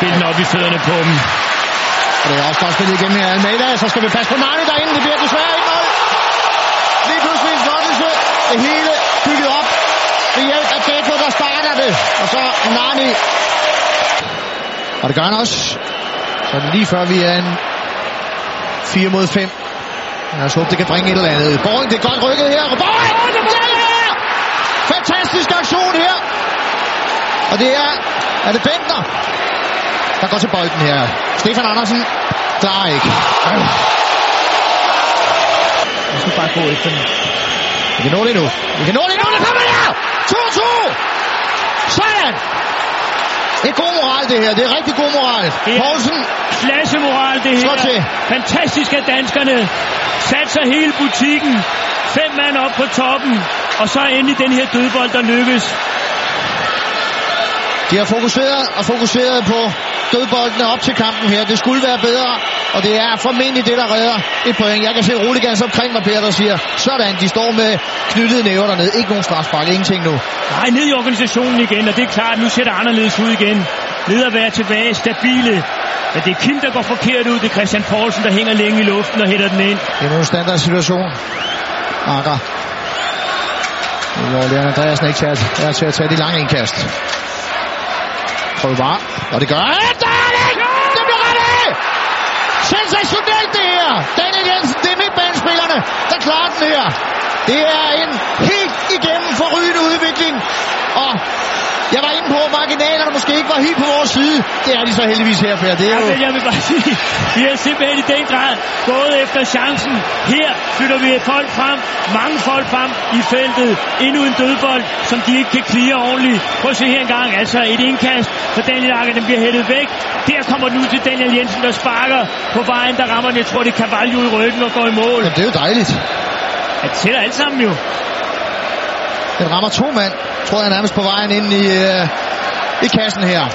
spille den op i fødderne på dem. Og det er også godt spillet igennem her Almeida. Så skal vi passe på Nani derinde. Det bliver desværre ikke mål. Lige pludselig en flottelse. Det hele bygget op ved hjælp af Gecko, der starter det. Og så Nani. Og det gør han også. Så er det lige før vi er en 4 mod 5. Lad os håbe, det kan bringe et eller andet. Boring, det er godt rykket her. Boring! Ja, ja! Fantastisk aktion her. Og det er, er det Bentner, der går til bolden her. Stefan Andersen klarer ikke. Vi skal bare gå efter den. Vi kan nå det nu. Vi kan nå det nu. Det kommer der! 2-2! Sådan! Det er god moral, det her. Det er rigtig god moral. Det er- Poulsen, Klassemoral, det Slå her. til. Fantastisk af danskerne. Satser hele butikken. Fem mand op på toppen. Og så endelig den her dødbold, der lykkes. de har fokuseret og fokuseret på dødboldene op til kampen her. Det skulle være bedre, og det er formentlig det, der redder et point. Jeg kan se Roligans omkring mig, Per, der siger, sådan, de står med knyttede næver dernede. Ikke nogen strafspark, ingenting nu. Nej, ned i organisationen igen, og det er klart, nu ser det anderledes ud igen. Ned at være tilbage, stabile. Men det er Kim, der går forkert ud. Det er Christian Poulsen, der hænger længe i luften og hætter den ind. Det er en standard situation. Anker. Hvor Leon Andreasen ikke er til at tage de lange indkast. Prøv bare. Og det gør han. Der er det! Det bliver rettet! Sensationelt det her! Daniel Jensen, det er midtbanespillerne, klarer den her. Det er en helt igennem forrygende udvikling. Og jeg var inde på, marginalerne måske var helt på vores side. Det er de så heldigvis her, Per. Det er jo... men jeg vil bare sige, vi har simpelthen i den grad gået efter chancen. Her flytter vi folk frem, mange folk frem i feltet. Endnu en dødbold, som de ikke kan clear ordentligt. Prøv at se her engang, altså et indkast for Daniel Akker, den bliver hættet væk. Der kommer ud til Daniel Jensen, der sparker på vejen, der rammer den. Jeg tror, det er Cavallo i ryggen og går i mål. Jamen, det er jo dejligt. Ja, Det tæller alt sammen jo. Den rammer to mand, tror jeg nærmest på vejen ind i, øh, i kassen her.